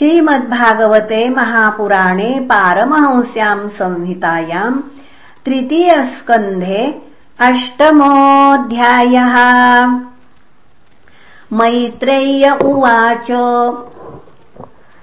श्रीमद्भागवते महापुराणे पारमहंस्याम् संहितायाम् तृतीयस्कन्धे अष्टमोऽध्यायः। मैत्रेय्य उवाच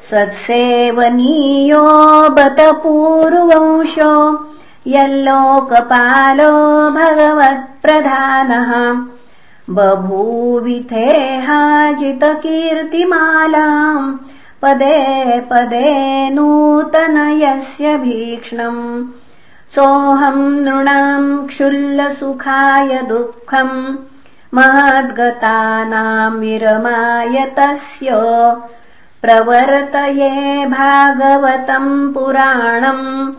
सत्सेवनीयो बत पूर्वंशो यल्लोकपालो भगवत्प्रधानः। बभूविथेहाजितकीर्तिमालाम् पदे पदे नूतनयस्य भीक्ष्णम्। सोऽहम् नृणाम् क्षुल्लसुखाय दुःखम्। महद्गतानाम् विरमाय तस्य। प्रवर्तये भागवतम् पुराणम्।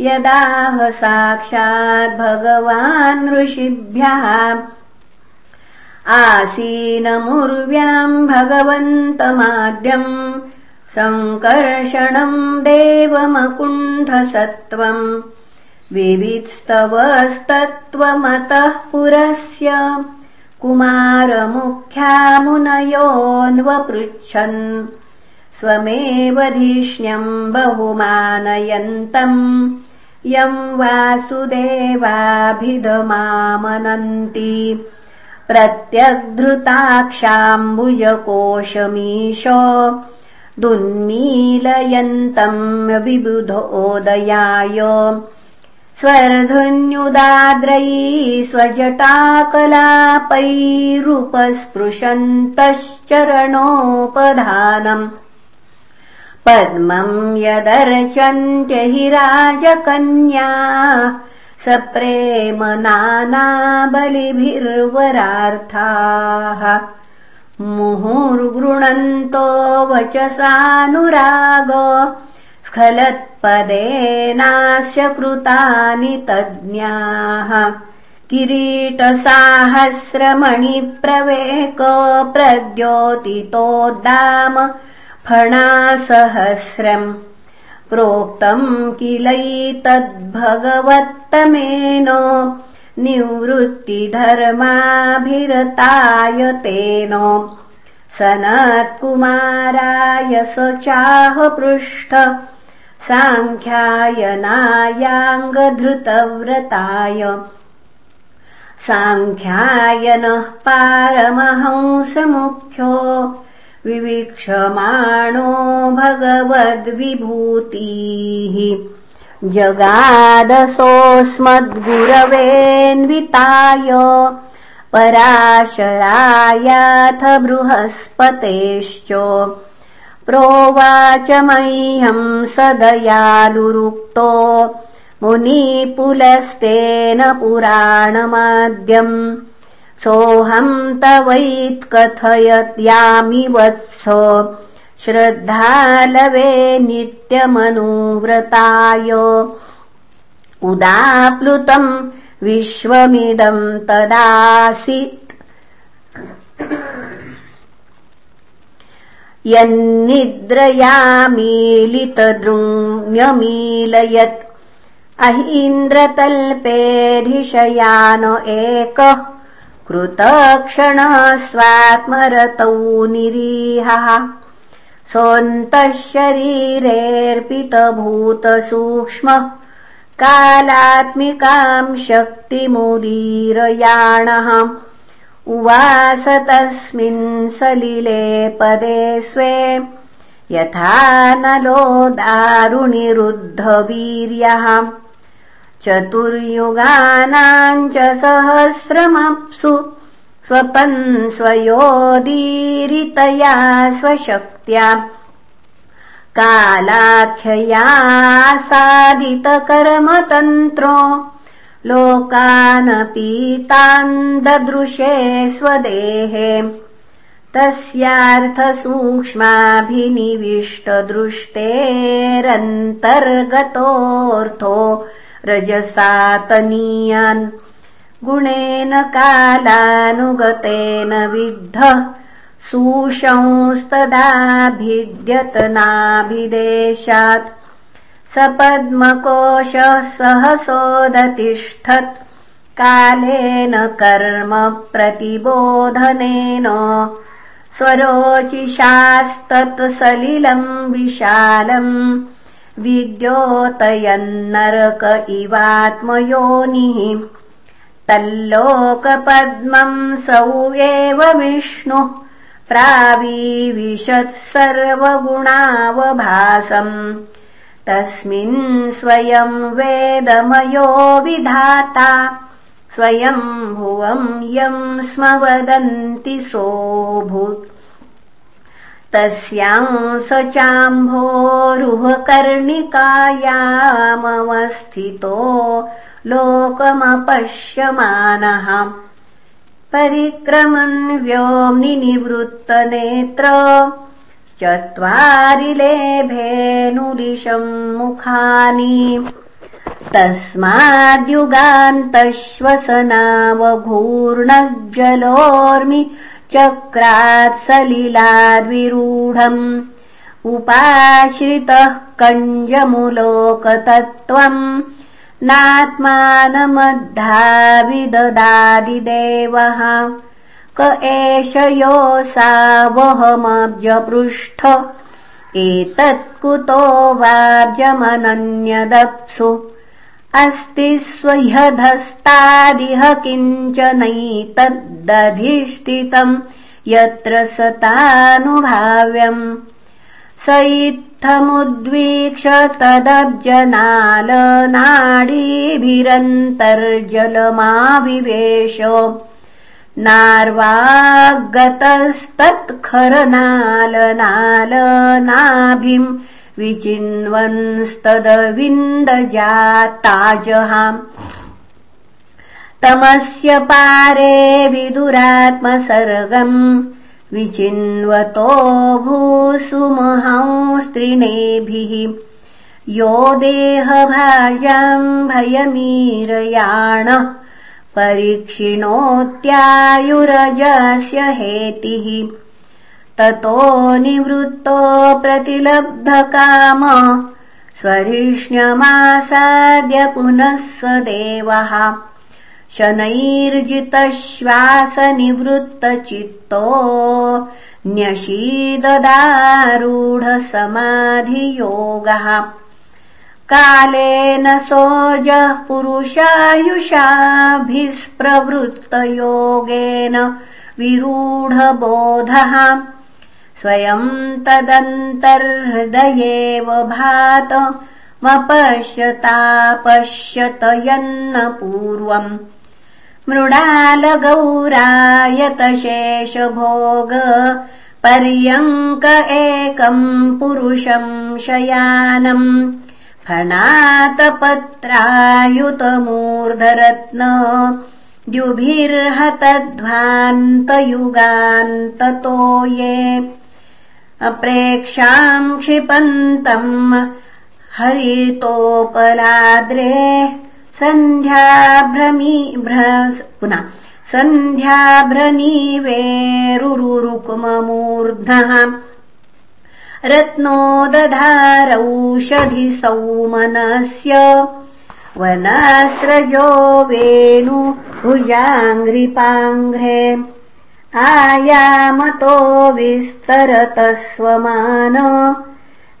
यदाह साक्षात् भगवान् ऋषिभ्यः। आसीनमुर्व्याम् भगवन्तमाद्यम् सङ्कर्षणम् देवमकुण्ठसत्त्वम् विवित्स्तवस्तत्त्वमतः पुरस्य कुमारमुख्यामुनयोऽन्वपृच्छन् स्वमेव धिष्ण्यम् बहुमानयन्तम् यम् वासुदेवाभिधमामनन्ति प्रत्यग्धृताक्षाम्बुजकोशमीश दुन्मीलयन्तम् विबुधोदयाय। स्वर्धुन्युदाद्रयी स्वजटाकलापैरुपस्पृशन्तश्चरणोपधानम् पद्मम् यदर्चन्त्य हि राजकन्या स प्रेम नानाबलिभिर्वरार्थाः मुहुर्गृणन्तो वचसानुराग। स्खलत्पदेनास्य कृतानि तज्ञाः किरीटसाहस्रमणिप्रवेक प्रद्योतितोद्दाम फणासहस्रम्। प्रोक्तम् किलैतद्भगवत्तमेन निवृत्तिधर्माभिरताय तेन। सनत्कुमाराय स चाह पृष्ठ साङ्ख्यायनायाङ्गधृतव्रताय साङ्ख्यायनः पारमहंसमुख्यो। विवीक्षमाणो भगवद्विभूतिः जगादसोऽस्मद्गुरवेऽन्विताय पराशरायाथ बृहस्पतेश्च प्रोवाच मह्यम् स दयालुरुक्तो मुनिपुलस्तेन पुराणमाद्यम्। सोऽहम् तवैत्कथयत्यामि वत्स श्रद्धालवे नित्यमनुव्रताय उदाप्लुतम् विश्वमिदम् तदासीत् यन्निद्रयामीलितदृङ्म्यमीलयत् अहीन्द्रतल्पेऽधिशयान एकः कृतक्षणः स्वात्मरतौ निरीहः सोऽन्तः शरीरेऽर्पितभूतसूक्ष्मः कालात्मिकाम् शक्तिमुदीरयाणः। उवास तस्मिन् सलिले पदे स्वे यथा नलो दारुणिरुद्धवीर्यः। चतुर्युगानाम् च सहस्रमप्सु स्वपन् स्वयोदीरितया स्वशक्त्या कालाख्ययासादितकर्मतन्त्रो लोकानपीतान् ददृशे स्वदेहे तस्यार्थसूक्ष्माभिनिविष्टदृष्टेरन्तर्गतोऽर्थो रजसातनीयान् गुणेन कालानुगतेन विद्धः सूषंस्तदाभिद्यतनाभिदेशात्। स पद्मकोशः सहसोदतिष्ठत् कालेन कर्म प्रतिबोधनेन। स्वरोचिषास्तत्सलिलम् विशालम् विद्योतयन्नरक इवात्मयोनिः तल्लोकपद्मम् सौ एव विष्णुः प्रावीविशत् सर्वगुणावभासम्। तस्मिन् स्वयम् वेदमयो विधाता स्वयम् भुवम् यम् स्म वदन्ति सोऽभूत्। तस्यां स चाम्भोरुहकर्णिकायामवस्थितो लोकमपश्यमानः। परिक्रमन् व्योम्नि निवृत्तनेत्र चत्वारि लेभेनुलिशम् मुखानि। तस्माद्युगान्तश्वसनावघूर्णज्जलोर्मि चक्रात् सलिलाद्विरूढम्। उपाश्रितः कञ्जमुलोकतत्त्वम् नात्मानमद्धाविददादिदेवः। क एष योऽसावहमब्जपृष्ठ एतत्कुतो वाब्जमनन्यदप्सु अस्ति स्वह्यधस्तादिह किञ्चनैतद्दधिष्ठितम् यत्र सतानुभाव्यम्। स इत्थमुद्वीक्ष तदब्जनालनाडीभिरन्तर्जलमाविवेश। नार्वागतस्तत्खरनालनालनाभिम् विचिन्वंस्तदविन्दजाताजहाम् तमस्य पारे विदुरात्मसर्गम् विचिन्वतो भूसुमहंस्त्रिणेभिः यो देहभाजाम् भयमीरयाणः परीक्षिणोत्यायुरजस्य हेतिः। ततो निवृत्तो प्रतिलब्धकाम स्वरिष्ण्यमासाद्य पुनः स देवः शनैर्जितश्वासनिवृत्तचित्तो न्यशीददारूढसमाधियोगः। कालेन सोजः पुरुषायुषाभिस्प्रवृत्तयोगेन विरूढबोधः। स्वयम् तदन्तर्हृदयेव भात मपश्यतापश्यत यन्न पूर्वम् मृणालगौरायतशेषभोग पर्यङ्क एकम् पुरुषम् शयानम् फणातपत्रायुतमूर्धरत्न द्युभिर्हतध्वान्तयुगान्ततो ये। अप्रेक्षाम् क्षिपन्तम् हरितोपलाद्रे सन्ध्याभ्रमी पुनः सन्ध्याभ्रनीवेरुरुरुक्ममूर्ध्नः रत्नोदधारौषधि सौमनस्य वनास्रजो वेणु भुजाङ्घ्रिपाङ्घ्रे आयामतो विस्तरतस्वमान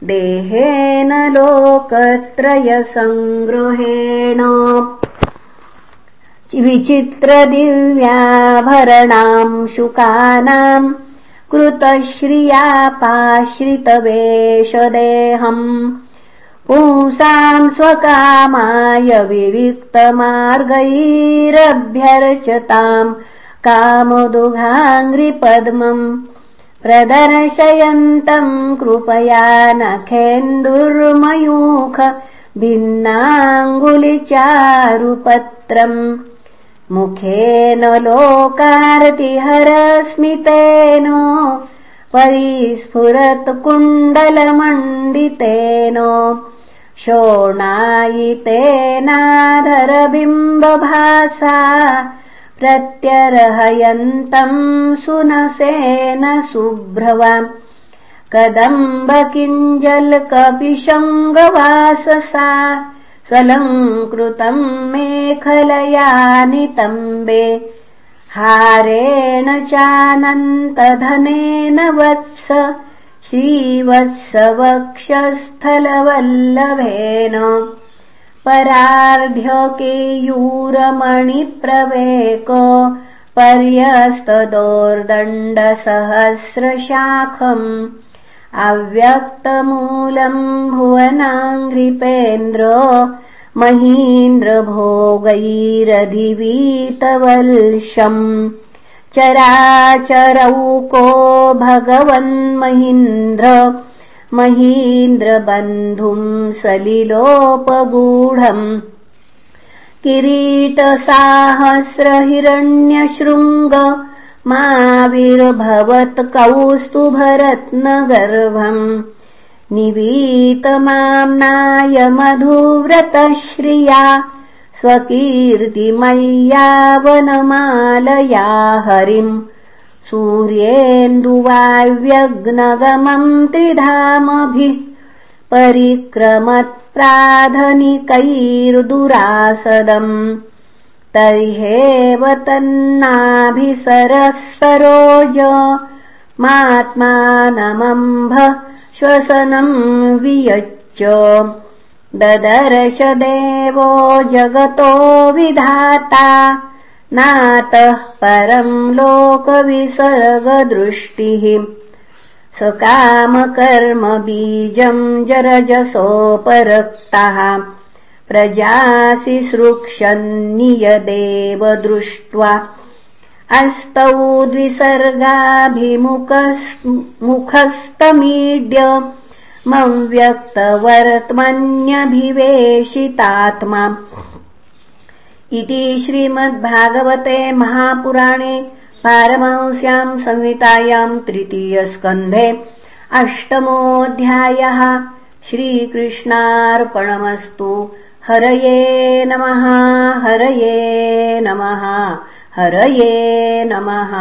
देहेन लोकत्रयसङ्ग्रहेण विचित्रदिव्याभरणाम् शुकानाम् कृतश्रियापाश्रितवेषदेहम्। पुंसाम् स्वकामाय विविक्तमार्गैरभ्यर्चताम् कामदुघाङ्घ्रिपद्मम् प्रदर्शयन्तम् कृपया नखेन्दुर्मयूख भिन्नाङ्गुलिचारुपत्रम्। मुखेन लोकार्तिहरस्मितेन परिस्फुरत् कुण्डलमण्डितेन शोणायितेनाधरबिम्बभासा प्रत्यर्हयन्तम् सुनसेन शुभ्रवाम् कदम्ब किञ्जल्कपिशङ्गवाससा स्वलङ्कृतम् मेखलया नितम्बे हारेण चानन्तधनेन वत्स श्रीवत्सवक्षस्थलवल्लभेन परार्ध्यकेयूरमणिप्रवेक पर्यस्तदोर्दण्डसहस्रशाखम् अव्यक्तमूलम् भुवनाङ्घ्रिपेन्द्र महीन्द्रभोगैरधिवीतवल्शम् चराचरौको भगवन्महीन्द्र महीन्द्रबन्धुम् सलिलोपगूढम् किरीटसाहस्रहिरण्यशृङ्ग माविर्भवत् कौस्तुभरत्नगर्भम् निवीतमाम्नाय मधुव्रतश्रिया स्वकीर्तिमय्यावनमालया हरिम् सूर्येन्दुवाव्यग्नगमम् त्रिधामभिः परिक्रमत्प्राधनिकैर्दुरासदम् तर्ह्येव तन्नाभिसरः सरोज मात्मानमम्भ श्वसनम् वियच्च ददर्श देवो जगतो विधाता नातः परम् लोकविसर्गदृष्टिः। स कामकर्म बीजम् जरजसोपरक्तः। प्रजासि सृक्षन्नियदेव दृष्ट्वा अस्तौ द्विसर्गाभिमुखस्तमीड्य मं व्यक्तवर्त्मन्यभिवेशितात्मा इति श्रीमद्भागवते महापुराणे पारमहंस्याम् संहितायाम् तृतीयस्कन्धे अष्टमोऽध्यायः श्रीकृष्णार्पणमस्तु। हरये नमः हरये नमः हरये नमः